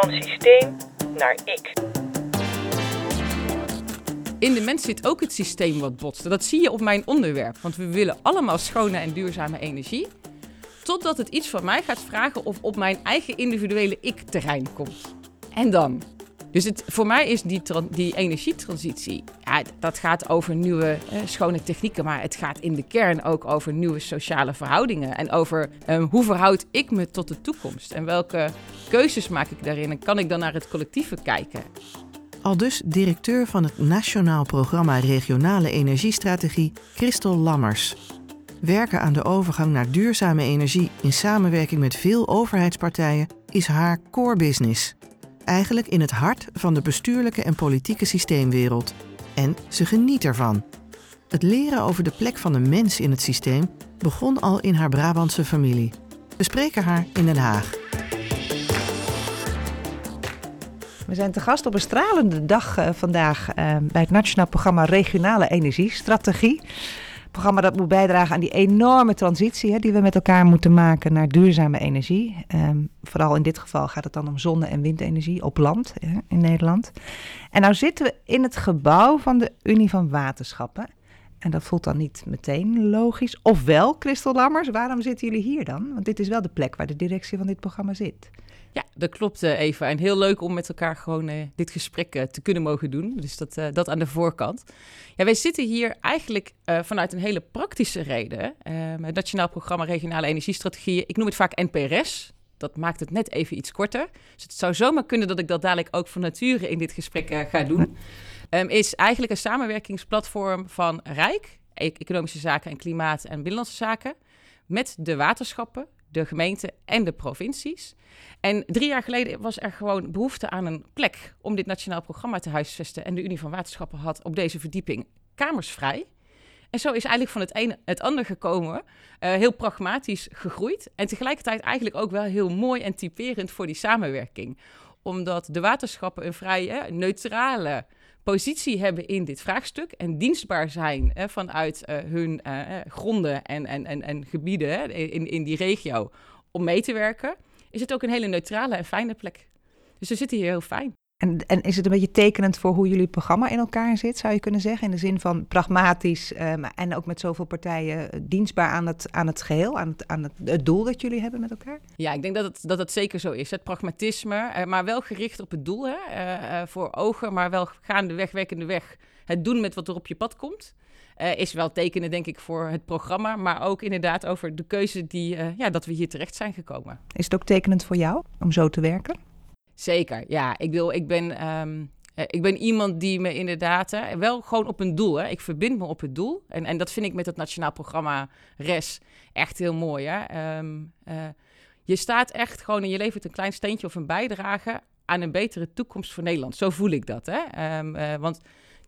Van systeem naar ik. In de mens zit ook het systeem wat botst. Dat zie je op mijn onderwerp. Want we willen allemaal schone en duurzame energie. Totdat het iets van mij gaat vragen of op mijn eigen individuele ik-terrein komt. En dan? Dus het, voor mij is die, die energietransitie, dat gaat over nieuwe eh, schone technieken, maar het gaat in de kern ook over nieuwe sociale verhoudingen. En over um, hoe verhoud ik me tot de toekomst en welke keuzes maak ik daarin en kan ik dan naar het collectieve kijken. Al dus directeur van het Nationaal Programma Regionale Energiestrategie, Christel Lammers. Werken aan de overgang naar duurzame energie in samenwerking met veel overheidspartijen is haar core business eigenlijk in het hart van de bestuurlijke en politieke systeemwereld. En ze geniet ervan. Het leren over de plek van de mens in het systeem begon al in haar Brabantse familie. We spreken haar in Den Haag. We zijn te gast op een stralende dag uh, vandaag uh, bij het Nationaal Programma Regionale Energiestrategie programma dat moet bijdragen aan die enorme transitie hè, die we met elkaar moeten maken naar duurzame energie. Ehm, vooral in dit geval gaat het dan om zonne- en windenergie op land hè, in Nederland. En nou zitten we in het gebouw van de Unie van Waterschappen. En dat voelt dan niet meteen logisch. Ofwel, Christel Lammers, waarom zitten jullie hier dan? Want dit is wel de plek waar de directie van dit programma zit. Ja, dat klopt uh, Eva. En heel leuk om met elkaar gewoon uh, dit gesprek uh, te kunnen mogen doen. Dus dat, dat aan de voorkant. Ja, wij zitten hier eigenlijk vanuit een hele praktische reden. Ehm, het Nationaal Programma Regionale Energiestrategieën. Ik noem het vaak NPRS. Dat maakt het net even iets korter. Dus het zou zomaar kunnen dat ik dat dadelijk ook van nature in dit gesprek ga doen. Um, is eigenlijk een samenwerkingsplatform van Rijk, Economische Zaken en Klimaat en Binnenlandse Zaken, met de waterschappen, de gemeenten en de provincies. En drie jaar geleden was er gewoon behoefte aan een plek om dit nationaal programma te huisvesten. En de Unie van Waterschappen had op deze verdieping kamers vrij. En zo is eigenlijk van het een het ander gekomen. Uh, heel pragmatisch gegroeid. En tegelijkertijd eigenlijk ook wel heel mooi en typerend voor die samenwerking. Omdat de waterschappen een vrij neutrale positie hebben in dit vraagstuk en dienstbaar zijn hè, vanuit uh, hun uh, gronden en, en, en, en gebieden hè, in, in die regio om mee te werken, is het ook een hele neutrale en fijne plek. Dus we zitten hier heel fijn. En, en is het een beetje tekenend voor hoe jullie programma in elkaar zit, zou je kunnen zeggen? In de zin van pragmatisch um, en ook met zoveel partijen eh, dienstbaar aan het, aan het geheel, aan, het, aan het, het doel dat jullie hebben met elkaar? Ja, ik denk dat het, dat het zeker zo is. Het pragmatisme, uh, maar wel gericht op het doel, hè? Uh, voor ogen, maar wel gaandeweg, wekkende weg. Het doen met wat er op je pad komt. Uh, is wel tekenen, denk ik, voor het programma. Maar ook inderdaad over de keuze die, uh, ja, dat we hier terecht zijn gekomen. Is het ook tekenend voor jou om zo te werken? Zeker, ja. Ik, wil, ik, ben, um, uh, ik ben iemand die me inderdaad wel gewoon op een doel. Hè. Ik verbind me op het doel. En, en dat vind ik met het Nationaal Programma RES echt heel mooi. Hè. Um, je staat echt gewoon en je levert een klein steentje of een bijdrage aan een betere toekomst voor Nederland. Zo voel ik dat. Hè. Um, want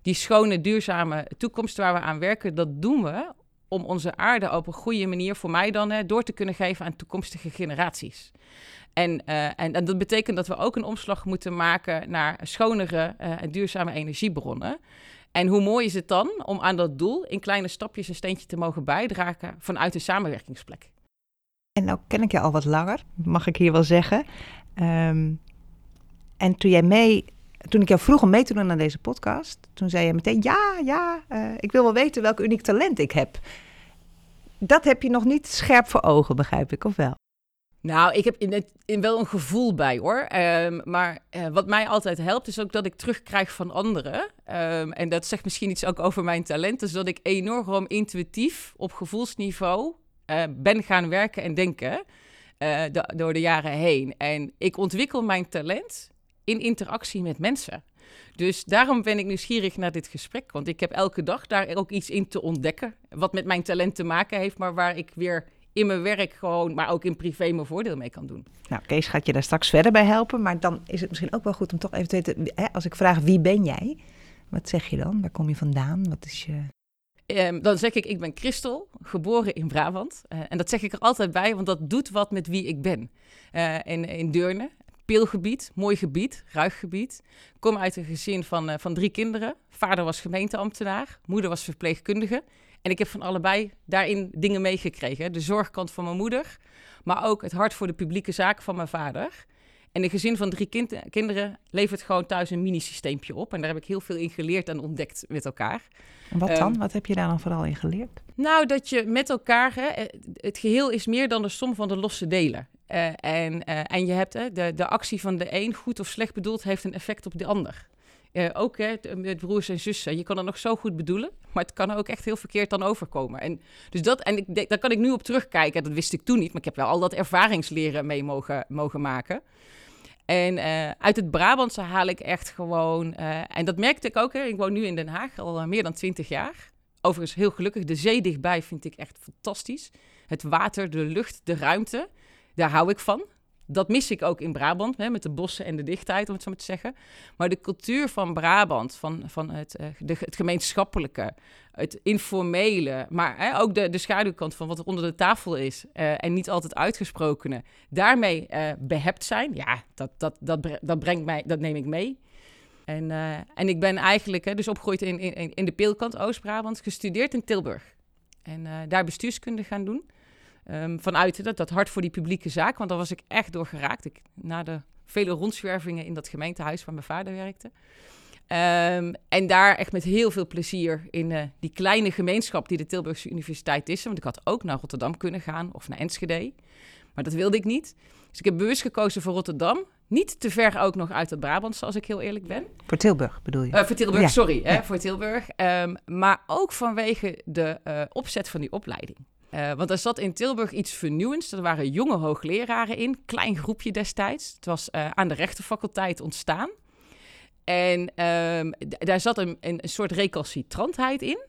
die schone, duurzame toekomst waar we aan werken, dat doen we om onze aarde op een goede manier, voor mij dan, hè, door te kunnen geven aan toekomstige generaties. En, uh, en, en, dat betekent dat we ook een omslag moeten maken naar schonere uh, en duurzame energiebronnen. En hoe mooi is het dan om aan dat doel in kleine stapjes een steentje te mogen bijdragen vanuit een samenwerkingsplek? En nou ken ik je al wat langer, mag ik hier wel zeggen. Um, en toen jij mee toen ik jou vroeg om mee te doen aan deze podcast, toen zei je meteen: Ja, ja, uh, ik wil wel weten welk uniek talent ik heb. Dat heb je nog niet scherp voor ogen, begrijp ik, of wel? Nou, ik heb in, in wel een gevoel bij hoor. Um, maar uh, wat mij altijd helpt, is ook dat ik terugkrijg van anderen. Um, en dat zegt misschien iets ook over mijn talent. Dus dat ik enorm intuïtief op gevoelsniveau uh, ben gaan werken en denken. De, door de jaren heen. En ik ontwikkel mijn talent in interactie met mensen. Dus daarom ben ik nieuwsgierig naar dit gesprek. Want ik heb elke dag daar ook iets in te ontdekken. Wat met mijn talent te maken heeft, maar waar ik weer in mijn werk gewoon, maar ook in privé mijn voordeel mee kan doen. Nou, Kees gaat je daar straks verder bij helpen. Maar dan is het misschien ook wel goed om toch even te weten, hè, als ik vraag wie ben jij? Wat zeg je dan? Waar kom je vandaan? Wat is je... Um, dan zeg ik, ik ben Christel, geboren in Brabant. Uh, en dat zeg ik er altijd bij, want dat doet wat met wie ik ben. Uh, in, in Deurne, Peelgebied, mooi gebied, ruig gebied. Kom uit een gezin van, uh, van drie kinderen. Vader was gemeenteambtenaar, moeder was verpleegkundige. En ik heb van allebei daarin dingen meegekregen. De zorgkant van mijn moeder, maar ook het hart voor de publieke zaken van mijn vader. En een gezin van drie kind- kinderen levert gewoon thuis een mini-systeempje op. En daar heb ik heel veel in geleerd en ontdekt met elkaar. En wat dan? Ehm, wat heb je daar dan vooral in geleerd? Nou, dat je met elkaar, hè, eh, het geheel is meer dan de som van de losse delen. Eh, en, eh, en je hebt hè, de, de actie van de een, goed of slecht bedoeld, heeft een effect op de ander. Eh, ook t- met broers en zussen. Je kan het nog zo goed bedoelen, maar het kan ook echt heel verkeerd dan overkomen. En, dus dat, en ik, daar kan ik nu op terugkijken. Dat wist ik toen niet, maar ik heb wel al dat ervaringsleren mee mogen, mogen maken. En eh, uit het Brabantse haal ik echt gewoon... eh, en dat merkte ik ook, hè, ik woon nu in Den Haag al eh, meer dan twintig jaar. Overigens heel gelukkig. De zee dichtbij vind ik echt fantastisch. Het water, de lucht, de ruimte, daar hou ik van. Dat mis ik ook in Brabant, hè, met de bossen en de dichtheid, om het zo maar te zeggen. Maar de cultuur van Brabant, van, van het, eh, de, het gemeenschappelijke, het informele, maar hè, ook de, de schaduwkant van wat er onder de tafel is eh, en niet altijd uitgesprokene, daarmee eh, behept zijn, ja, dat, dat, dat, dat, brengt mij, dat neem ik mee. En, en ik ben eigenlijk hè, dus opgegroeid in, in, in de Peelkant, Oost-Brabant, gestudeerd in Tilburg. En daar bestuurskunde gaan doen. Ehm, vanuit dat, dat hart voor die publieke zaak, want daar was ik echt door geraakt. Ik, na de vele rondzwervingen in dat gemeentehuis waar mijn vader werkte. Ehm, en daar echt met heel veel plezier in eh, die kleine gemeenschap die de Tilburgse Universiteit is. Want ik had ook naar Rotterdam kunnen gaan of naar Enschede. Maar dat wilde ik niet. Dus ik heb bewust gekozen voor Rotterdam. Niet te ver ook nog uit het Brabantse, als ik heel eerlijk ben. Voor Tilburg bedoel je? Eh, voor Tilburg, Ja, sorry, hè, voor Tilburg. Ehm, maar ook vanwege de eh, opzet van die opleiding. Eh, want er zat in Tilburg iets vernieuwends. Er waren jonge hoogleraren in, klein groepje destijds. Het was eh, aan de rechtenfaculteit ontstaan. En ehm, daar zat een, een, soort recalcitrantheid in.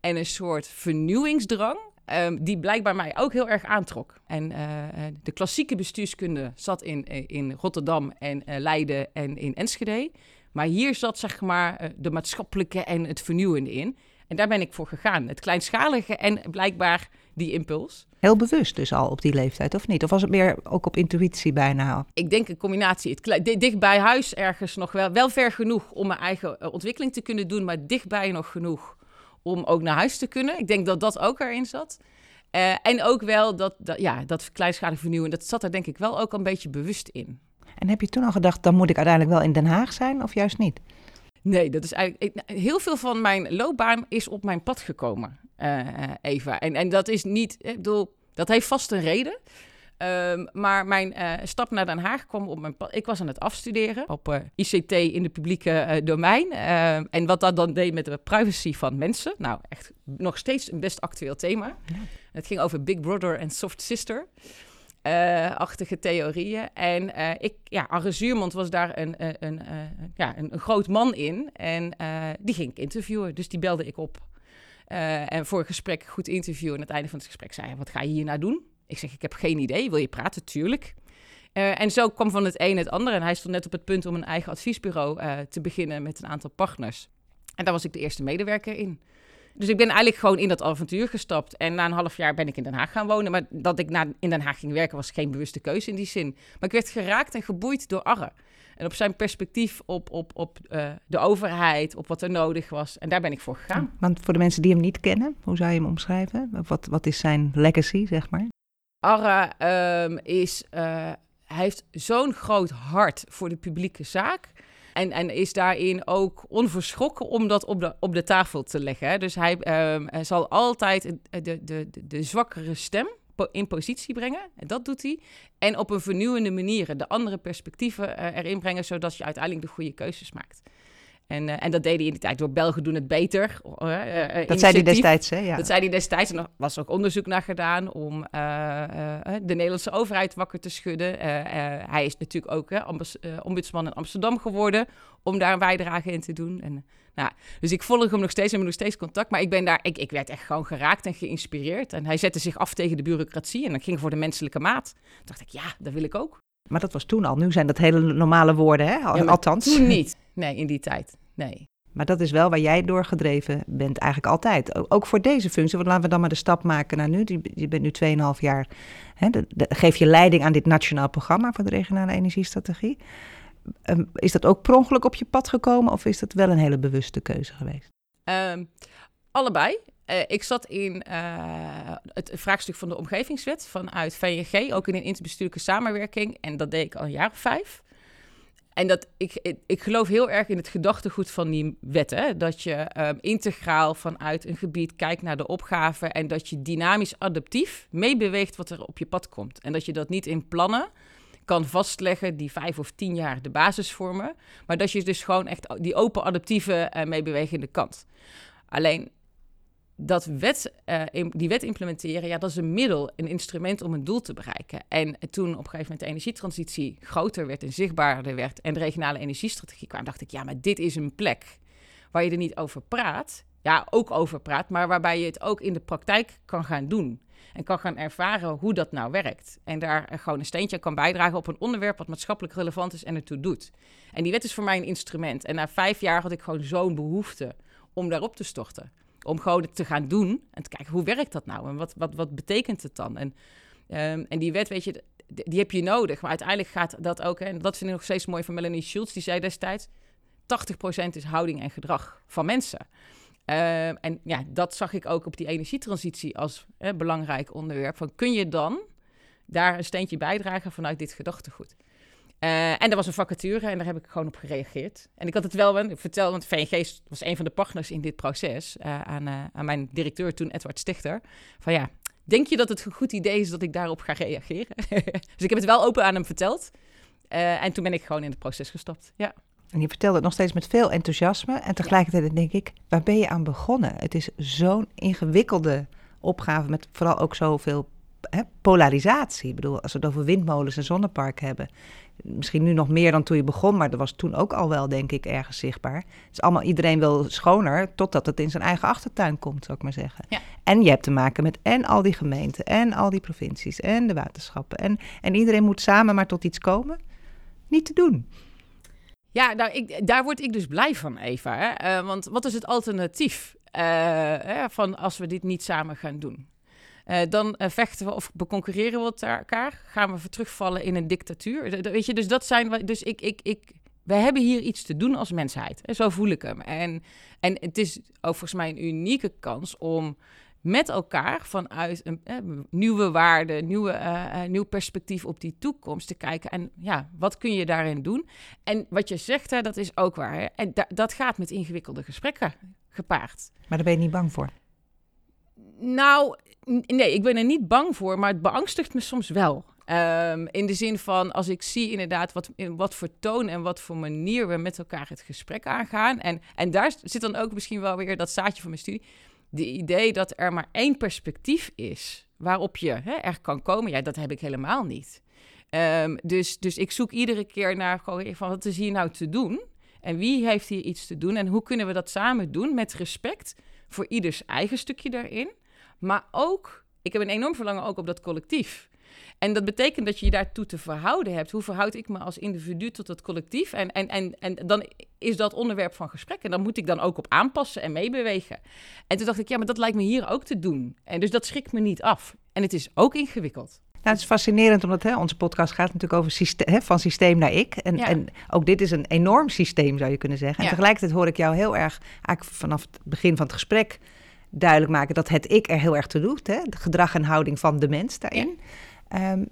En een soort vernieuwingsdrang. ehm, die blijkbaar mij ook heel erg aantrok. En eh, de klassieke bestuurskunde zat in, in Rotterdam en Leiden en in Enschede. Maar hier zat zeg maar de maatschappelijke en het vernieuwende in. En daar ben ik voor gegaan. Het kleinschalige en blijkbaar die impuls. Heel bewust dus al op die leeftijd, of niet? Of was het meer ook op intuïtie bijna? Ik denk een combinatie. Het dicht bij huis ergens nog wel. Wel ver genoeg om mijn eigen eh, ontwikkeling te kunnen doen. Maar dichtbij nog genoeg om ook naar huis te kunnen. Ik denk dat dat ook erin zat. Eh, en ook wel dat, dat, ja, dat kleinschalige vernieuwen. Dat zat er denk ik wel ook een beetje bewust in. En heb je toen al gedacht, dan moet ik uiteindelijk wel in Den Haag zijn, of juist niet? Nee, dat is eigenlijk. ik- heel veel van mijn loopbaan is op mijn pad gekomen, eh, eh, Eva. En, en dat is niet. Ik bedoel, dat heeft vast een reden. Ehm, maar mijn eh, stap naar Den Haag kwam op mijn pad. Ik was aan het afstuderen op ICT in het publieke domein. Ehm, en wat dat dan deed met de privacy van mensen. Nou, echt nog steeds een best actueel thema. Het ging over Big Brother en Soft Sister. Achtige theorieën. En eh, ik, ja, Arre Zuurmond was daar een, eh, een, eh, ja, een, een groot man in. En die ging ik interviewen. Dus die belde ik op. En voor een gesprek, goed interview. En aan het einde van het gesprek zei hij, wat ga je hier nou doen? Ik zeg, ik heb geen idee. Wil je praten? Tuurlijk. En zo kwam van het een het ander. En hij stond net op het punt om een eigen adviesbureau te beginnen met een aantal partners. En daar was ik de eerste medewerker in. Dus ik ben eigenlijk gewoon in dat avontuur gestapt. En na een half jaar ben ik in Den Haag gaan wonen. Maar dat ik na, in Den Haag ging werken was geen bewuste keuze in die zin. Maar ik werd geraakt en geboeid door Arre. En op zijn perspectief op, op, op eh, de overheid, op wat er nodig was. En daar ben ik voor gegaan. Want voor de mensen die hem niet kennen, hoe zou je hem omschrijven? Wat, wat is zijn legacy, zeg maar? Arre ehm, is, eh, hij heeft zo'n groot hart voor de publieke zaak. En, en is daarin ook onverschrokken om dat op de, op de tafel te leggen. Dus hij, ehm, hij zal altijd de, de, de, de zwakkere stem in positie brengen. En dat doet hij. En op een vernieuwende manier de andere perspectieven eh, erin brengen, zodat je uiteindelijk de goede keuzes maakt. En, eh, en dat deed hij in die tijd door Belgen doen het beter. eh, eh, Dat zei hij destijds, hè? Ja. Dat zei hij destijds. En er was ook onderzoek naar gedaan om de Nederlandse overheid wakker te schudden. Hij is natuurlijk ook ombudsman in Amsterdam geworden om daar een bijdrage in te doen. En, nou, dus ik volg hem nog steeds en heb nog steeds contact. Maar ik ben daar, ik, ik werd echt gewoon geraakt en geïnspireerd. En hij zette zich af tegen de bureaucratie en dat ging voor de menselijke maat. Toen dacht ik, ja, dat wil ik ook. Maar dat was toen al. Nu zijn dat hele normale woorden, hè? Ja, Althans. Toen niet. Nee, in die tijd. Nee. Maar dat is wel waar jij doorgedreven bent eigenlijk altijd. Ook voor deze functie. Want laten we dan maar de stap maken naar nu. Je bent nu 2,5 jaar. Hè, de- de- geef je leiding aan dit nationaal programma voor de regionale energiestrategie. Ehm, is dat ook per ongeluk op je pad gekomen? Of is dat wel een hele bewuste keuze geweest? Ehm, allebei. Eh, ik zat in eh, het vraagstuk van de omgevingswet vanuit VNG, ook in een interbestuurlijke samenwerking. En dat deed ik al een jaar of vijf. En dat, ik, ik, geloof heel erg in het gedachtegoed van die wetten. Dat je um, integraal vanuit een gebied kijkt naar de opgave. En dat je dynamisch adaptief meebeweegt wat er op je pad komt. En dat je dat niet in plannen kan vastleggen die vijf of tien jaar de basis vormen. Maar dat je dus gewoon echt die open adaptieve uh, meebewegende kant. Alleen dat wet, uh, die wet implementeren, ja, dat is een middel, een instrument om een doel te bereiken. En toen op een gegeven moment de energietransitie groter werd en zichtbaarder werd en de regionale energiestrategie kwam, dacht ik, ja, maar dit is een plek waar je er niet over praat. Ja, ook over praat, maar waarbij je het ook in de praktijk kan gaan doen. En kan gaan ervaren hoe dat nou werkt. En daar gewoon een steentje kan bijdragen op een onderwerp wat maatschappelijk relevant is en ertoe doet. En die wet is voor mij een instrument. En na vijf jaar had ik gewoon zo'n behoefte om daarop te storten om gewoon te gaan doen en te kijken hoe werkt dat nou en wat, wat, wat betekent het dan? En, um, en die wet, weet je, die heb je nodig. Maar uiteindelijk gaat dat ook, en dat vind ik nog steeds mooi van Melanie Schultz, die zei destijds: 80% is houding en gedrag van mensen. Um, en ja, dat zag ik ook op die energietransitie als hè, belangrijk onderwerp. Van kun je dan daar een steentje bijdragen vanuit dit gedachtegoed? Uh, en er was een vacature en daar heb ik gewoon op gereageerd. En ik had het wel ik vertel, want VNG was een van de partners in dit proces. Uh, aan, uh, aan mijn directeur toen, Edward Stichter. Van ja, denk je dat het een goed idee is dat ik daarop ga reageren? dus ik heb het wel open aan hem verteld. en toen ben ik gewoon in het proces gestapt. Ja. En je vertelt het nog steeds met veel enthousiasme. En tegelijkertijd denk ik, waar ben je aan begonnen? Het is zo'n ingewikkelde opgave met vooral ook zoveel hè, polarisatie. Ik bedoel, als we het over windmolens en zonneparken hebben misschien nu nog meer dan toen je begon, maar dat was toen ook al wel, denk ik, ergens zichtbaar. Dus allemaal, iedereen wil schoner, totdat het in zijn eigen achtertuin komt, zou ik maar zeggen. Ja. En je hebt te maken met en al die gemeenten, en al die provincies, en de waterschappen. En, en iedereen moet samen maar tot iets komen. Niet te doen. Ja, nou, ik, daar word ik dus blij van, Eva. Hè? Uh, want wat is het alternatief uh, hè, van als we dit niet samen gaan doen? Uh, dan uh, vechten we of beconcurreren we elkaar. Gaan we terugvallen in een dictatuur. weet je, dus dat zijn we. Dus ik, ik, ik, wij hebben hier iets te doen als mensheid. En zo voel ik hem. En, en het is ook volgens mij een unieke kans om met elkaar vanuit een eh, nieuwe waarde, nieuwe, nieuw perspectief op die toekomst te kijken. En ja, wat kun je daarin doen? En wat je zegt, hè, dat is ook waar. En da dat gaat met ingewikkelde gesprekken gepaard. Maar daar ben je niet bang voor? Nou, nee, ik ben er niet bang voor, maar het beangstigt me soms wel. Um, in de zin van als ik zie inderdaad wat, in wat voor toon en wat voor manier we met elkaar het gesprek aangaan. En, en daar zit dan ook misschien wel weer dat zaadje van mijn studie. De idee dat er maar één perspectief is waarop je hè, er kan komen, ja, dat heb ik helemaal niet. Um, dus, dus ik zoek iedere keer naar van wat is hier nou te doen? En wie heeft hier iets te doen? En hoe kunnen we dat samen doen met respect voor ieders eigen stukje daarin? Maar ook, ik heb een enorm verlangen ook op dat collectief. En dat betekent dat je je daartoe te verhouden hebt. Hoe verhoud ik me als individu tot het collectief? En, en, en, en dan is dat onderwerp van gesprek. En dan moet ik dan ook op aanpassen en meebewegen. En toen dacht ik, ja, maar dat lijkt me hier ook te doen. En dus dat schrikt me niet af. En het is ook ingewikkeld. Nou, het is fascinerend, omdat hè, onze podcast gaat natuurlijk over hè, van systeem naar ik. En, en ook dit is een enorm systeem, zou je kunnen zeggen. En tegelijkertijd hoor ik jou heel erg, eigenlijk vanaf het begin van het gesprek, duidelijk maken dat het ik er heel erg toe doet. Hè? De gedrag en houding van de mens daarin. Um,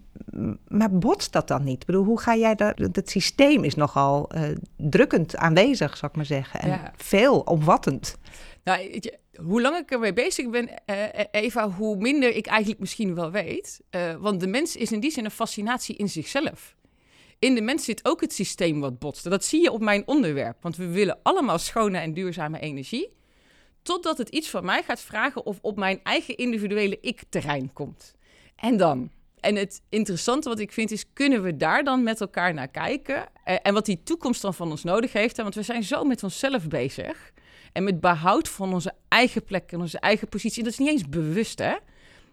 maar botst dat dan niet? Ik bedoel, hoe ga jij daar... Het systeem is nogal uh, drukkend aanwezig, zou ik maar zeggen. En ja. veel omvattend. Nou, hoe langer ik ermee bezig ben, uh, Eva, hoe minder ik eigenlijk misschien wel weet. Uh, want de mens is in die zin een fascinatie in zichzelf. In de mens zit ook het systeem wat botst. Dat zie je op mijn onderwerp. Want we willen allemaal schone en duurzame energie. Totdat het iets van mij gaat vragen of op mijn eigen individuele ik-terrein komt. En dan? En het interessante wat ik vind is, kunnen we daar dan met elkaar naar kijken? Eh, en wat die toekomst dan van ons nodig heeft. Want we zijn zo met onszelf bezig. En met behoud van onze eigen plek en onze eigen positie. En dat is niet eens bewust, hè?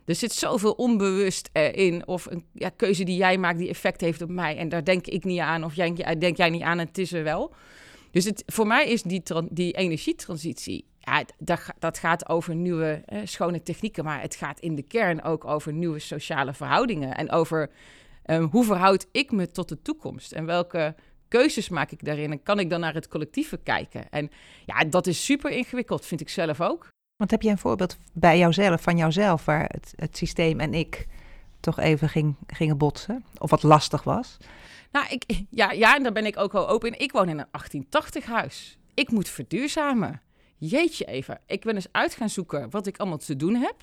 Er zit zoveel onbewust uh, in. Of een ja, keuze die jij maakt die effect heeft op mij. En daar denk ik niet aan. Of jij, denk jij niet aan en het is er wel. Dus het, voor mij is die, die energietransitie ja, dat, dat gaat over nieuwe eh, schone technieken, maar het gaat in de kern ook over nieuwe sociale verhoudingen. En over um, hoe verhoud ik me tot de toekomst en welke keuzes maak ik daarin en kan ik dan naar het collectieve kijken. En ja, dat is super ingewikkeld, vind ik zelf ook. Want heb je een voorbeeld bij jouzelf, van jouzelf, waar het, het systeem en ik toch even ging, gingen botsen? Of wat lastig was? Nou, ik, ja, ja, en daar ben ik ook wel open in. Ik woon in een 1880 huis. Ik moet verduurzamen. Jeetje even. Ik ben eens uit gaan zoeken wat ik allemaal te doen heb.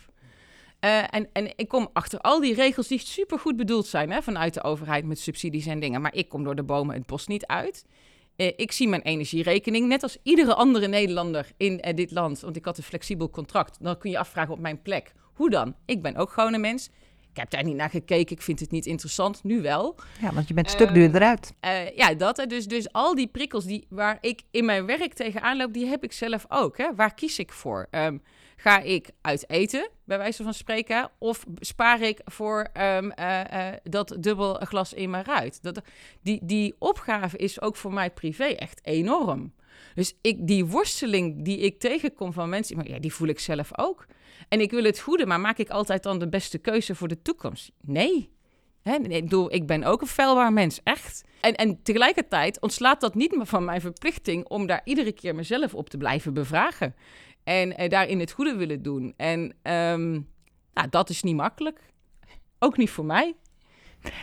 Uh, en, en ik kom achter al die regels die supergoed bedoeld zijn hè, vanuit de overheid met subsidies en dingen. Maar ik kom door de bomen het bos niet uit. Uh, ik zie mijn energierekening net als iedere andere Nederlander in uh, dit land. Want ik had een flexibel contract. Dan kun je afvragen op mijn plek. Hoe dan? Ik ben ook gewoon een mens. Ik heb daar niet naar gekeken. Ik vind het niet interessant. Nu wel. Ja, want je bent een stuk duurder uit. Uh, ja, dat. Dus, dus al die prikkels die, waar ik in mijn werk tegenaan loop, die heb ik zelf ook. Hè? Waar kies ik voor? Um, ga ik uit eten, bij wijze van spreken? Of spaar ik voor um, uh, uh, dat dubbel glas in mijn ruit? Dat, die, die opgave is ook voor mij privé echt enorm. Dus ik, die worsteling die ik tegenkom van mensen, ja, die voel ik zelf ook. En ik wil het goede, maar maak ik altijd dan de beste keuze voor de toekomst? Nee. Hè? ik, ik ben ook een feilbaar mens, echt. En, en tegelijkertijd ontslaat dat niet meer van mijn verplichting om daar iedere keer mezelf op te blijven bevragen. En uh, daarin het goede willen doen. En um, nou, dat is niet makkelijk. Ook niet voor mij.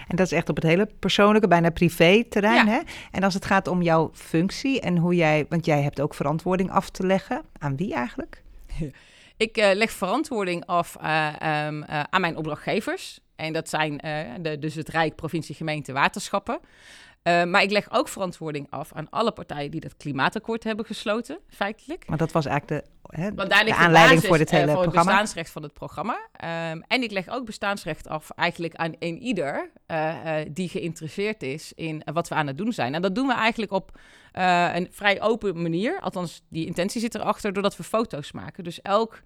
En dat is echt op het hele persoonlijke, bijna privé terrein. Ja. Hè? En als het gaat om jouw functie en hoe jij, want jij hebt ook verantwoording af te leggen. Aan wie eigenlijk? Ik uh, leg verantwoording af uh, um, uh, aan mijn opdrachtgevers. En dat zijn de, dus het Rijk, provincie, gemeente, waterschappen. Maar ik leg ook verantwoording af aan alle partijen die dat klimaatakkoord hebben gesloten, feitelijk. Maar dat was eigenlijk de, hè, Want daar de aanleiding voor dit hele voor het programma. bestaansrecht van het programma. Um, en ik leg ook bestaansrecht af eigenlijk aan een ieder die geïnteresseerd is in wat we aan het doen zijn. En dat doen we eigenlijk op een vrij open manier. Althans, die intentie zit erachter doordat we foto's maken. Dus elk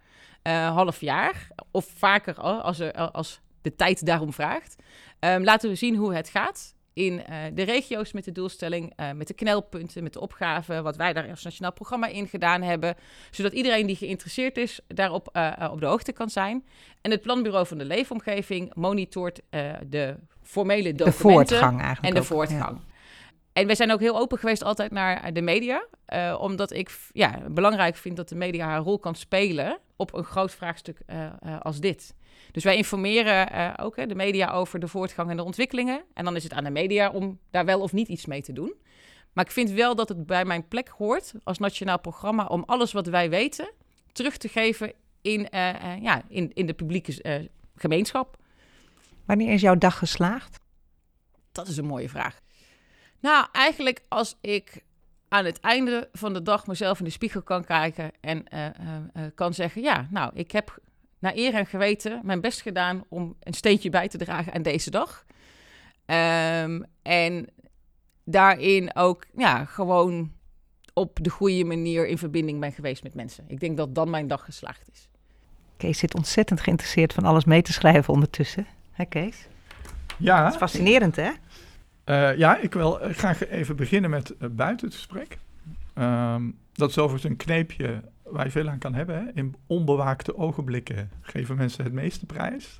half jaar, of vaker als, er, als de tijd daarom vraagt, um, laten we zien hoe het gaat in uh, de regio's met de doelstelling, uh, met de knelpunten, met de opgaven, wat wij daar als nationaal programma in gedaan hebben, zodat iedereen die geïnteresseerd is daarop uh, op de hoogte kan zijn. En het Planbureau van de Leefomgeving monitort de formele documenten de voortgang eigenlijk en de ook, voortgang. Ja. En we zijn ook heel open geweest altijd naar de media. Uh, omdat ik ja, belangrijk vind dat de media haar rol kan spelen op een groot vraagstuk uh, uh, als dit. Dus wij informeren ook hè, de media over de voortgang en de ontwikkelingen. En dan is het aan de media om daar wel of niet iets mee te doen. Maar ik vind wel dat het bij mijn plek hoort als nationaal programma om alles wat wij weten terug te geven in, ja, in, in de publieke gemeenschap. Wanneer is jouw dag geslaagd? Dat is een mooie vraag. Nou, eigenlijk als ik aan het einde van de dag mezelf in de spiegel kan kijken en uh, uh, uh, kan zeggen: Ja, nou, ik heb naar eer en geweten mijn best gedaan om een steentje bij te dragen aan deze dag. Um, en daarin ook ja, gewoon op de goede manier in verbinding ben geweest met mensen. Ik denk dat dan mijn dag geslaagd is. Kees zit ontzettend geïnteresseerd van alles mee te schrijven ondertussen. Hè, Kees? Ja. Dat is fascinerend, hè? Uh, ja, ik wil graag even beginnen met uh, buiten het gesprek. Um, dat is overigens een kneepje waar je veel aan kan hebben. Hè? In onbewaakte ogenblikken geven mensen het meeste prijs.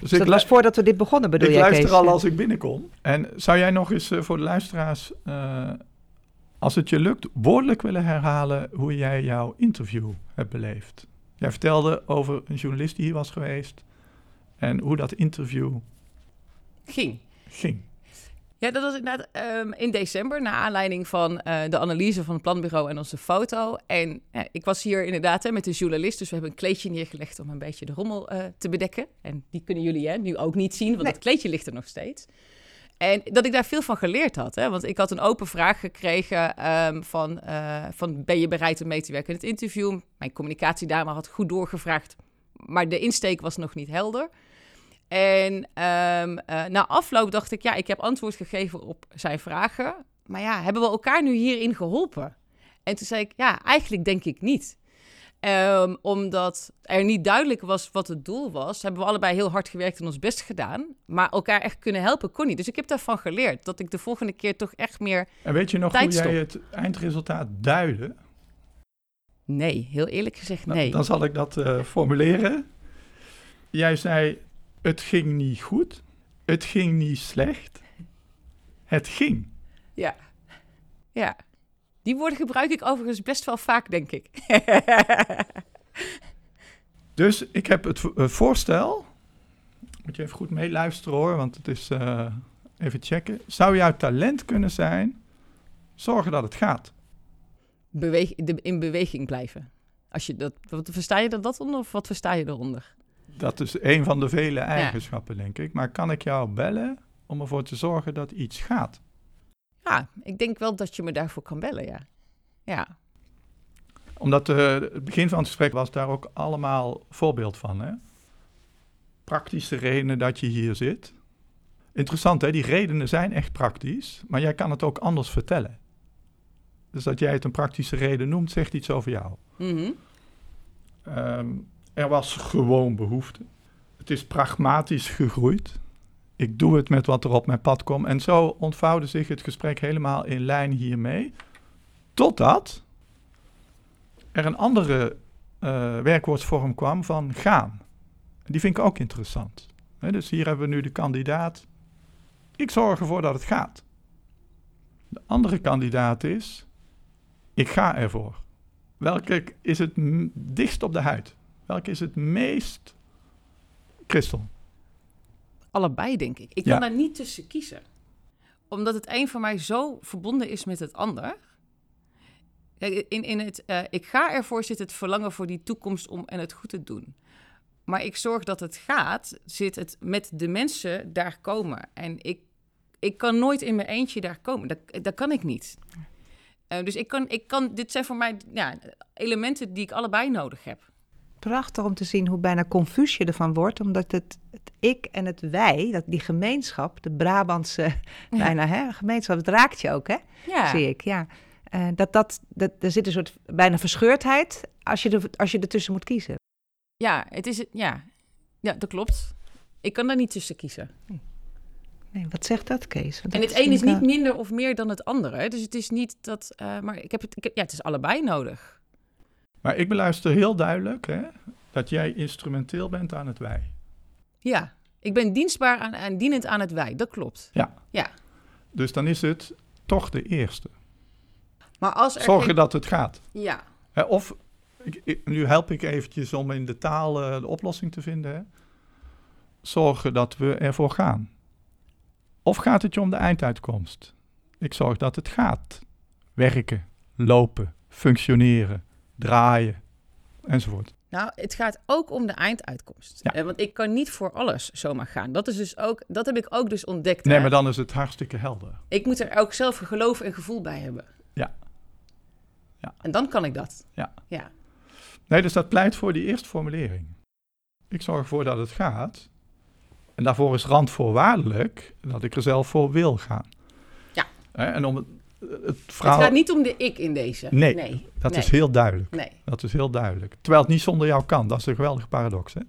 Dus, dus dat was voordat we dit begonnen, bedoel ik jij, Ik luister Kees? al als ik binnenkom. En zou jij nog eens uh, voor de luisteraars, als het je lukt, woordelijk willen herhalen hoe jij jouw interview hebt beleefd? Jij vertelde over een journalist die hier was geweest en hoe dat interview ging. ging. Ja, dat was inderdaad um, in december, naar aanleiding van uh, de analyse van het planbureau en onze foto. En uh, ik was hier inderdaad hè, met de journalist, dus we hebben een kleedje neergelegd om een beetje de rommel uh, te bedekken. En die kunnen jullie hè, nu ook niet zien, want nee. dat kleedje ligt er nog steeds. En dat ik daar veel van geleerd had. Hè? Want ik had een open vraag gekregen um, van, van ben je bereid om mee te werken in het interview? Mijn communicatiedame had goed doorgevraagd, maar de insteek was nog niet helder. En um, uh, na afloop dacht ik, ja, ik heb antwoord gegeven op zijn vragen. Maar ja, hebben we elkaar nu hierin geholpen? En toen zei ik, ja, eigenlijk denk ik niet. Um, omdat er niet duidelijk was wat het doel was, hebben we allebei heel hard gewerkt en ons best gedaan. Maar elkaar echt kunnen helpen kon niet. Dus ik heb daarvan geleerd dat ik de volgende keer toch echt meer. En weet je nog hoe jij het eindresultaat duidde? Nee, heel eerlijk gezegd, nee. Nou, dan zal ik dat uh, formuleren. Jij zei: het ging niet goed, het ging niet slecht, het ging. Ja, ja. Die woorden gebruik ik overigens best wel vaak, denk ik. dus ik heb het voorstel Moet je even goed meeluisteren hoor, want het is eh, even checken. Zou jouw talent kunnen zijn zorgen dat het gaat? Beweeg, in beweging blijven. Als je dat, wat, versta je dat, dat onder of wat versta je eronder? Dat is een van de vele eigenschappen, denk ik. Maar kan ik jou bellen om ervoor te zorgen dat iets gaat? Ja, ik denk wel dat je me daarvoor kan bellen, ja. Ja, Omdat eh, het begin van het gesprek was daar ook allemaal voorbeeld van. Hè? Praktische redenen dat je hier zit. Interessant, hè? die redenen zijn echt praktisch, maar jij kan het ook anders vertellen. Dus dat jij het een praktische reden noemt, zegt iets over jou. Mhm. Ehm, er was gewoon behoefte. Het is pragmatisch gegroeid. Ik doe het met wat er op mijn pad komt. En zo ontvouwde zich het gesprek helemaal in lijn hiermee. Totdat er een andere eh, werkwoordsvorm kwam van gaan. Die vind ik ook interessant. Dus hier hebben we nu de kandidaat. Ik zorg ervoor dat het gaat. De andere kandidaat is. Ik ga ervoor. Welke is het dichtst op de huid? Welke is het meest kristal? Allebei, denk ik. Ik Ja. kan daar niet tussen kiezen. Omdat het een van mij zo verbonden is met het ander. Kijk, In, in het, eh, ik ga ervoor zit het verlangen voor die toekomst om en het goed te doen. Maar ik zorg dat het gaat, zit het met de mensen daar komen. En ik, ik kan nooit in mijn eentje daar komen. Dat, dat kan ik niet. Eh, dus ik kan, ik kan, dit zijn voor mij ja, elementen die ik allebei nodig heb. Prachtig om te zien hoe bijna confuus je ervan wordt, omdat het, het ik en het wij, dat die gemeenschap, de Brabantse bijna hè, gemeenschap, het raakt je ook, hè? Ja, zie ik. Ja. Eh, dat, dat, dat, er zit een soort bijna verscheurdheid als je, er, als je ertussen moet kiezen. ja, het is, ja. ja, dat klopt. Ik kan daar niet tussen kiezen. Nee, wat zegt dat, Kees? Want En het een is niet minder of meer dan het andere. Dus het is niet dat. eh, maar ik heb het. Ik ja, het is allebei nodig. Maar ik beluister heel duidelijk hè, dat jij instrumenteel bent aan het wij. Ja, ik ben dienstbaar aan, en dienend aan het wij. Dat klopt. Ja. Ja. Dus dan is het toch de eerste. Maar als er. Zorgen geen- dat het gaat. Ja. Hè, of, ik, ik- nu help ik eventjes om in de taal eh, de oplossing te vinden. Hè. Zorgen dat we ervoor gaan. Of gaat het je om de einduitkomst? Ik zorg dat het gaat. Werken, lopen, functioneren, draaien, enzovoort. Nou, het gaat ook om de einduitkomst. Ja. Eh, want ik kan niet voor alles zomaar gaan. Dat is dus ook. Dat heb ik ook dus ontdekt. Nee, hè. maar dan is het hartstikke helder. Ik moet er ook zelf geloof en gevoel bij hebben. Ja. Ja. En dan kan ik dat. Ja. Ja. Nee, dus dat pleit voor die eerste formulering. Ik zorg ervoor dat het gaat. En daarvoor is randvoorwaardelijk dat ik er zelf voor wil gaan. Ja. En om het, het verhaal... Het gaat niet om de ik in deze. Nee, Nee. dat nee. is heel duidelijk. Nee. Dat is heel duidelijk. Terwijl het niet zonder jou kan. Dat is een geweldige paradox, hè? Ja,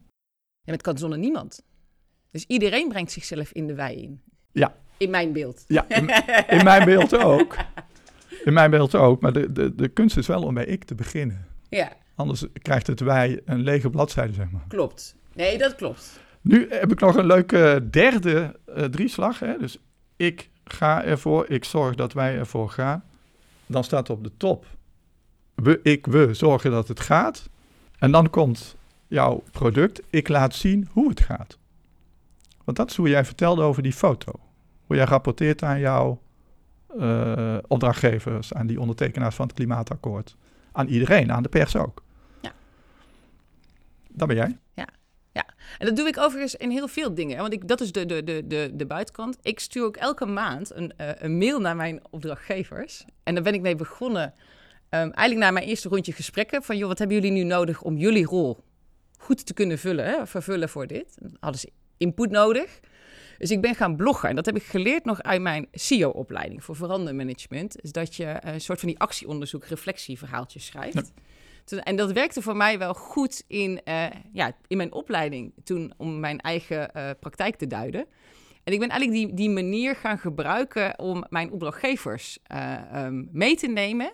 maar het kan zonder niemand. Dus iedereen brengt zichzelf in de wei in. Ja. In mijn beeld. Ja, in, in mijn beeld ook. In mijn beeld ook. Maar de, de, de kunst is wel om bij ik te beginnen. Ja, Anders krijgt het wij een lege bladzijde, zeg maar. klopt. Nee, dat klopt. Nu heb ik nog een leuke derde eh, drieslag. Hè? Dus ik ga ervoor, ik zorg dat wij ervoor gaan. Dan staat op de top, we, ik, we zorgen dat het gaat. En dan komt jouw product, ik laat zien hoe het gaat. Want dat is hoe jij vertelde over die foto. Hoe jij rapporteert aan jouw eh, opdrachtgevers, aan die ondertekenaars van het klimaatakkoord. Aan iedereen, aan de pers ook. Ja. Dat ben jij. En dat doe ik overigens in heel veel dingen. Want ik, dat is de, de, de, de, de buitenkant. Ik stuur ook elke maand een, eh, een mail naar mijn opdrachtgevers. En daar ben ik mee begonnen. ehm, eigenlijk na mijn eerste rondje gesprekken. Van joh, wat hebben jullie nu nodig om jullie rol goed te kunnen vullen, hè, vervullen voor dit? Dan hadden ze input nodig. Dus ik ben gaan bloggen. En dat heb ik geleerd nog uit mijn CEO-opleiding voor verandermanagement. Is dat je een soort van die actieonderzoek, reflectieverhaaltjes schrijft. Toen- En dat werkte voor mij wel goed in, eh, ja, in mijn opleiding toen om mijn eigen eh, praktijk te duiden. En ik ben eigenlijk die, die manier gaan gebruiken om mijn opdrachtgevers eh, ehm, mee te nemen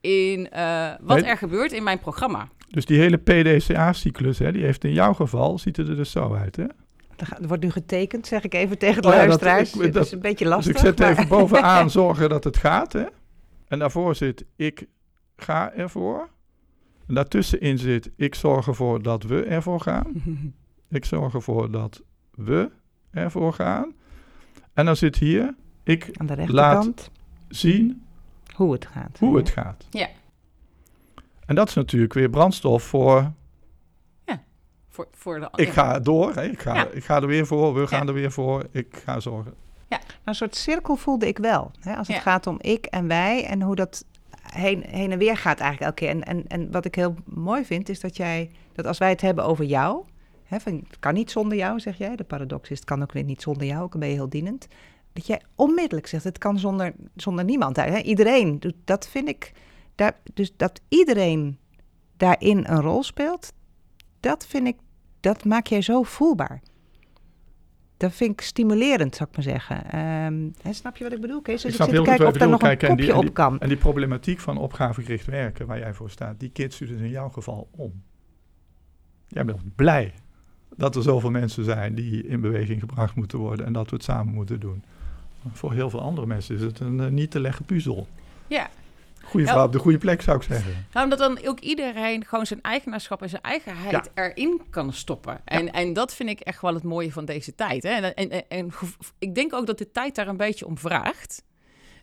in eh, wat Nee. er gebeurt in mijn programma. Dus die hele PDCA-cyclus, hè, die heeft in jouw geval, ziet er dus zo uit, hè? Er wordt nu getekend, zeg ik even tegen de Oh ja, dat- luisteraars. ik- dat- is een beetje Dus lastig. ik zet maar- even bovenaan zorgen dat het gaat, hè? En daarvoor zit ik ga ervoor. En daartussenin zit ik zorg ervoor dat we ervoor gaan. Ik zorg ervoor dat we ervoor gaan. En dan zit hier, ik Aan de laat rechterkant zien hoe het gaat. hoe het gaat. Ja. En dat is natuurlijk weer brandstof voor, Voor, voor de, ik ja. ga door, hè. Ik, ga, Ja. ik ga er weer voor, we gaan Ja. er weer voor, ik ga zorgen. Nou, een soort cirkel voelde ik wel. Hè? Als het Ja. gaat om ik en wij en hoe dat heen, heen en weer gaat eigenlijk elke keer. En, en, en wat ik heel mooi vind, is dat jij, dat als wij het hebben over jou, hè, het kan niet zonder jou, zeg jij. De paradox is, het kan ook weer niet zonder jou, ook dan ben je heel dienend. Dat jij onmiddellijk zegt, het kan zonder, zonder niemand. Hè? Iedereen, dat vind ik, daar, dus dat iedereen daarin een rol speelt, dat vind ik, dat maak jij zo voelbaar. Dat vind ik stimulerend, zou ik maar zeggen. Ehm, hè, snap je wat ik bedoel, Kees? Dus Ik ik, zit te kijken of je daar nog een Kijk, en die- kopje op kan. En die problematiek van opgavegericht werken, waar jij voor staat, die keert u dus in jouw geval om. Jij bent blij dat er zoveel mensen zijn die in beweging gebracht moeten worden en dat we het samen moeten doen. Voor heel veel andere mensen is het een eh, niet te leggen puzzel. Ja. Vrouw op de goede plek, zou ik zeggen. Nou, omdat dan ook iedereen gewoon zijn eigenaarschap en zijn eigenheid erin kan stoppen. En, en dat vind ik echt wel het mooie van deze tijd. Hè? En, en, en, ik denk ook dat de tijd daar een beetje om vraagt.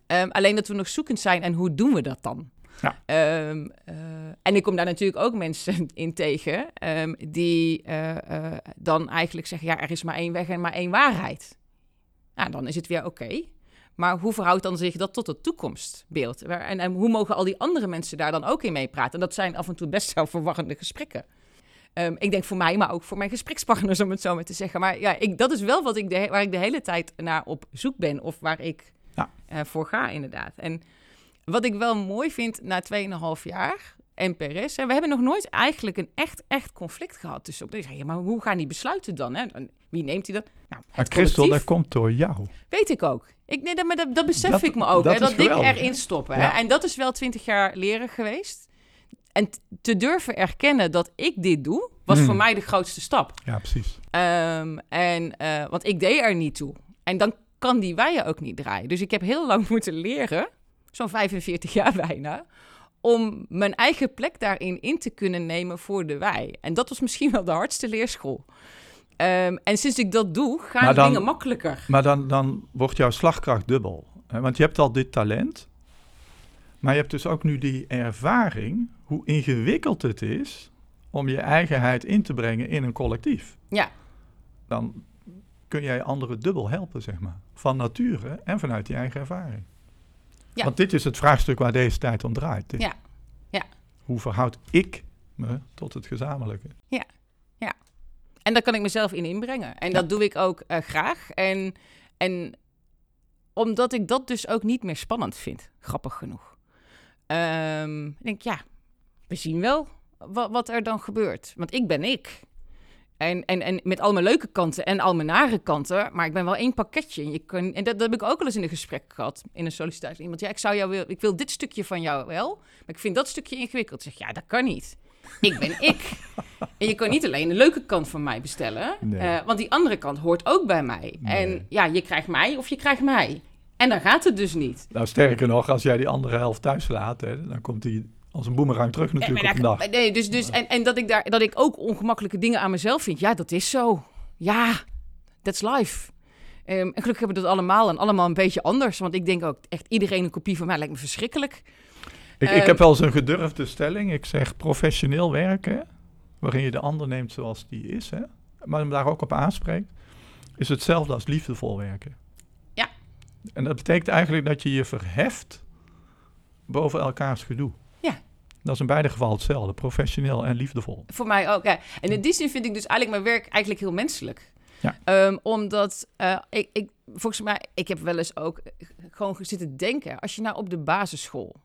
Ehm, alleen dat we nog zoekend zijn en hoe doen we dat dan? Ja. Ehm, eh, en ik kom daar natuurlijk ook mensen in tegen ehm, die eh, eh, dan eigenlijk zeggen: ja, er is maar één weg en maar één waarheid. Nou, dan is het weer oké. Maar hoe verhoudt dan zich dat tot het toekomstbeeld? En, en hoe mogen al die andere mensen daar dan ook in meepraten? En dat zijn af en toe best wel verwarrende gesprekken. Ehm, ik denk voor mij, maar ook voor mijn gesprekspartners, om het zo maar te zeggen. Maar ja, ik, dat is wel wat ik de, waar ik de hele tijd naar op zoek ben. Of waar ik Ja. eh, voor ga, inderdaad. En wat ik wel mooi vind na 2,5 jaar NPRS... Hè, we hebben nog nooit eigenlijk een echt, echt conflict gehad tussen... Ja, maar hoe gaan die besluiten dan? Hè? Wie neemt die dan? Nou, Maar het Christel, dat komt door jou. Weet ik ook. Ik, nee, dat, maar dat, dat besef Dat- ik me ook. dat hè, dat dingen geweldig, erin stoppen. Hè? En dat is wel twintig jaar leren geweest. En te durven erkennen dat ik dit doe, was Hmm. voor mij de grootste stap. Ja, precies. Ehm, en, eh, want ik deed er niet toe. En dan kan die wijen ook niet draaien. Dus ik heb heel lang moeten leren, zo'n 45 jaar bijna, om mijn eigen plek daarin in te kunnen nemen voor de wei. En dat was misschien wel de hardste leerschool. Ehm, en sinds ik dat doe, gaan dan- dingen makkelijker. Maar dan, dan wordt jouw slagkracht dubbel. hè? Want je hebt al dit talent. Maar je hebt dus ook nu die ervaring hoe ingewikkeld het is om je eigenheid in te brengen in een collectief. Ja. Dan kun jij anderen dubbel helpen, zeg maar. Van nature en vanuit je eigen ervaring. Ja. Want dit is het vraagstuk waar deze tijd om draait. Dit- Ja. Ja. Hoe verhoud ik me tot het gezamenlijke? En daar kan ik mezelf in inbrengen. En dat doe ik ook eh, graag. En, en omdat ik dat dus ook niet meer spannend vind, grappig genoeg. Ehm, ik denk, ja, we zien wel wat, wat er dan gebeurt. Want ik ben ik. En, en, en met al mijn leuke kanten en al mijn nare kanten. Maar ik ben wel één pakketje. En, je kan, en dat, dat heb ik ook wel eens in een gesprek gehad. In een sollicitatie. Iemand, ja, ik, zou jou wil, ik wil dit stukje van jou wel. Maar ik vind dat stukje ingewikkeld. Ik zeg, ja, dat kan niet. Ik ben ik. En je kan niet alleen de leuke kant van mij bestellen. Nee. eh, want die andere kant hoort ook bij mij. Nee. En ja, je krijgt mij of je krijgt mij. En dan gaat het dus niet. Nou, sterker nog, als jij die andere helft thuis laat, hè, dan komt die als een boemerang terug natuurlijk maar op dag. nee, dus, dus, en, en dat, ik daar, dat ik ook ongemakkelijke dingen aan mezelf vind. Ja, dat is zo. Ja, that's life. Ehm, en gelukkig hebben we dat allemaal en allemaal een beetje anders. Want ik denk ook echt iedereen een kopie van mij lijkt me verschrikkelijk. Ik, ik Ehm, heb wel eens een gedurfde stelling. Ik zeg professioneel werken, waarin je de ander neemt zoals die is, hè, maar hem daar ook op aanspreekt, is hetzelfde als liefdevol werken. Ja. En dat betekent eigenlijk dat je je verheft boven elkaars gedoe. Ja. Dat is in beide gevallen hetzelfde, professioneel en liefdevol. Voor mij ook. Ja. En in die zin vind ik dus eigenlijk mijn werk eigenlijk heel menselijk. Ja. Ehm, omdat eh, ik, ik, volgens mij, ik heb wel eens ook gewoon zitten denken. Als je nou op de basisschool,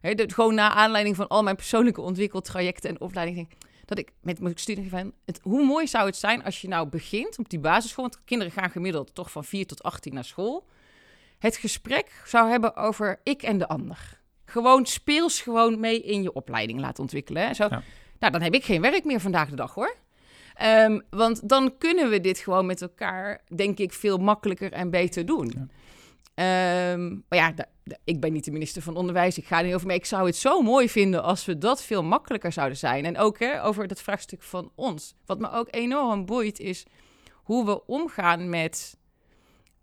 dat gewoon na aanleiding van al mijn persoonlijke ontwikkeltrajecten en opleidingen, dat ik met mijn studie van, het, hoe mooi zou het zijn als je nou begint op die basisschool, want kinderen gaan gemiddeld toch van 4 tot 18 naar school, het gesprek zou hebben over ik en de ander. Gewoon speels gewoon mee in je opleiding laten ontwikkelen. Hè? Zo, Ja. Nou, dan heb ik geen werk meer vandaag de dag hoor. Ehm, want dan kunnen we dit gewoon met elkaar, denk ik, veel makkelijker en beter doen. Ja. Ehm, maar ja, ik ben niet de minister van Onderwijs. Ik ga er niet over mee. Ik zou het zo mooi vinden als we dat veel makkelijker zouden zijn. En ook hè, over dat vraagstuk van ons. Wat me ook enorm boeit is... hoe we omgaan met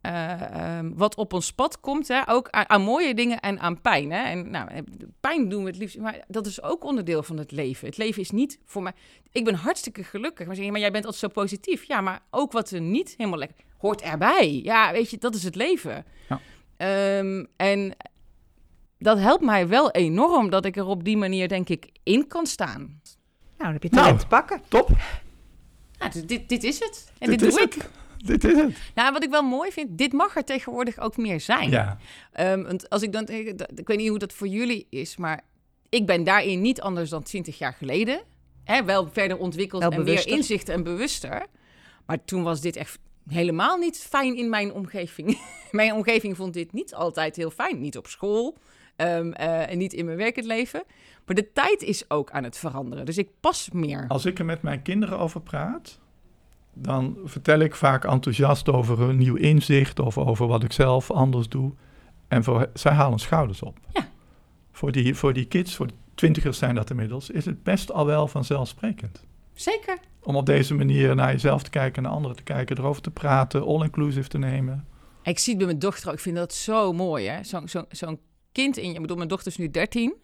uh, um, wat op ons pad komt. Hè? Ook aan, mooie dingen en aan pijn. Hè? En nou, eh, pijn doen we het liefst, maar dat is ook onderdeel van het leven. Het leven is niet voor mij. Ik ben hartstikke gelukkig. Maar, zeg maar jij bent altijd zo positief. Ja, maar ook wat er niet helemaal lekker hoort erbij. Ja, weet je, dat is het leven. Ja. Um, en dat helpt mij wel enorm dat ik er op die manier, denk ik, in kan staan. Nou, dan heb je talent nou, te pakken. Top. Nou, dit, dit is het. En dit, dit doe ik. Het. Dit is het. Nou, wat ik wel mooi vind, dit mag er tegenwoordig ook meer zijn. Ja. Um, want als ik dan, ik, ik weet niet hoe dat voor jullie is, maar ik ben daarin niet anders dan twintig jaar geleden. Hè, wel verder ontwikkeld en meer inzicht en bewuster. Maar toen was dit echt helemaal niet fijn in mijn omgeving. mijn omgeving vond dit niet altijd heel fijn. Niet op school um, uh, en niet in mijn werkend leven. Maar de tijd is ook aan het veranderen. Dus ik pas meer. Als ik er met mijn kinderen over praat, dan vertel ik vaak enthousiast over een nieuw inzicht of over wat ik zelf anders doe. En voor, zij halen schouders op. Ja. Voor, die, voor die kids, voor de twintigers zijn dat inmiddels, is het best al wel vanzelfsprekend. Zeker. Om op deze manier naar jezelf te kijken, naar anderen te kijken, erover te praten, all-inclusive te nemen. Ik zie het bij mijn dochter, ik vind dat zo mooi, hè? Zo'n zo, zo'n kind in je. Ik bedoel, mijn dochter is nu 13.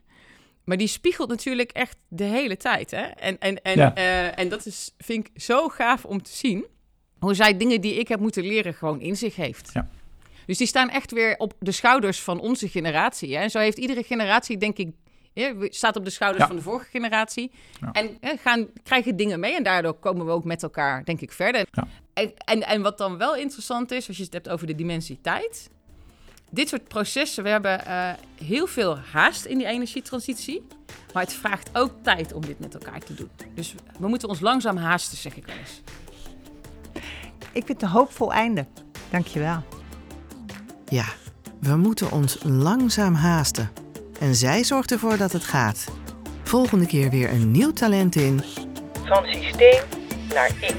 Maar die spiegelt natuurlijk echt de hele tijd. Hè? En, en, en, uh, en dat is, vind ik zo gaaf om te zien. Hoe zij dingen die ik heb moeten leren gewoon in zich heeft. Ja. Dus die staan echt weer op de schouders van onze generatie. Hè? En zo heeft iedere generatie, denk ik, staat op de schouders van de vorige generatie. En gaan, krijgen dingen mee. En daardoor komen we ook met elkaar, denk ik, verder. En, en, en wat dan wel interessant is, als je het hebt over de dimensiteit. tijd dit soort processen, we hebben uh, heel veel haast in die energietransitie. Maar het vraagt ook tijd om dit met elkaar te doen. Dus we moeten ons langzaam haasten, zeg ik wel eens. Ik vind het een hoopvol einde. Dankjewel. Ja, we moeten ons langzaam haasten. En zij zorgt ervoor dat het gaat. Volgende keer weer een nieuw talent in. Van systeem naar ik.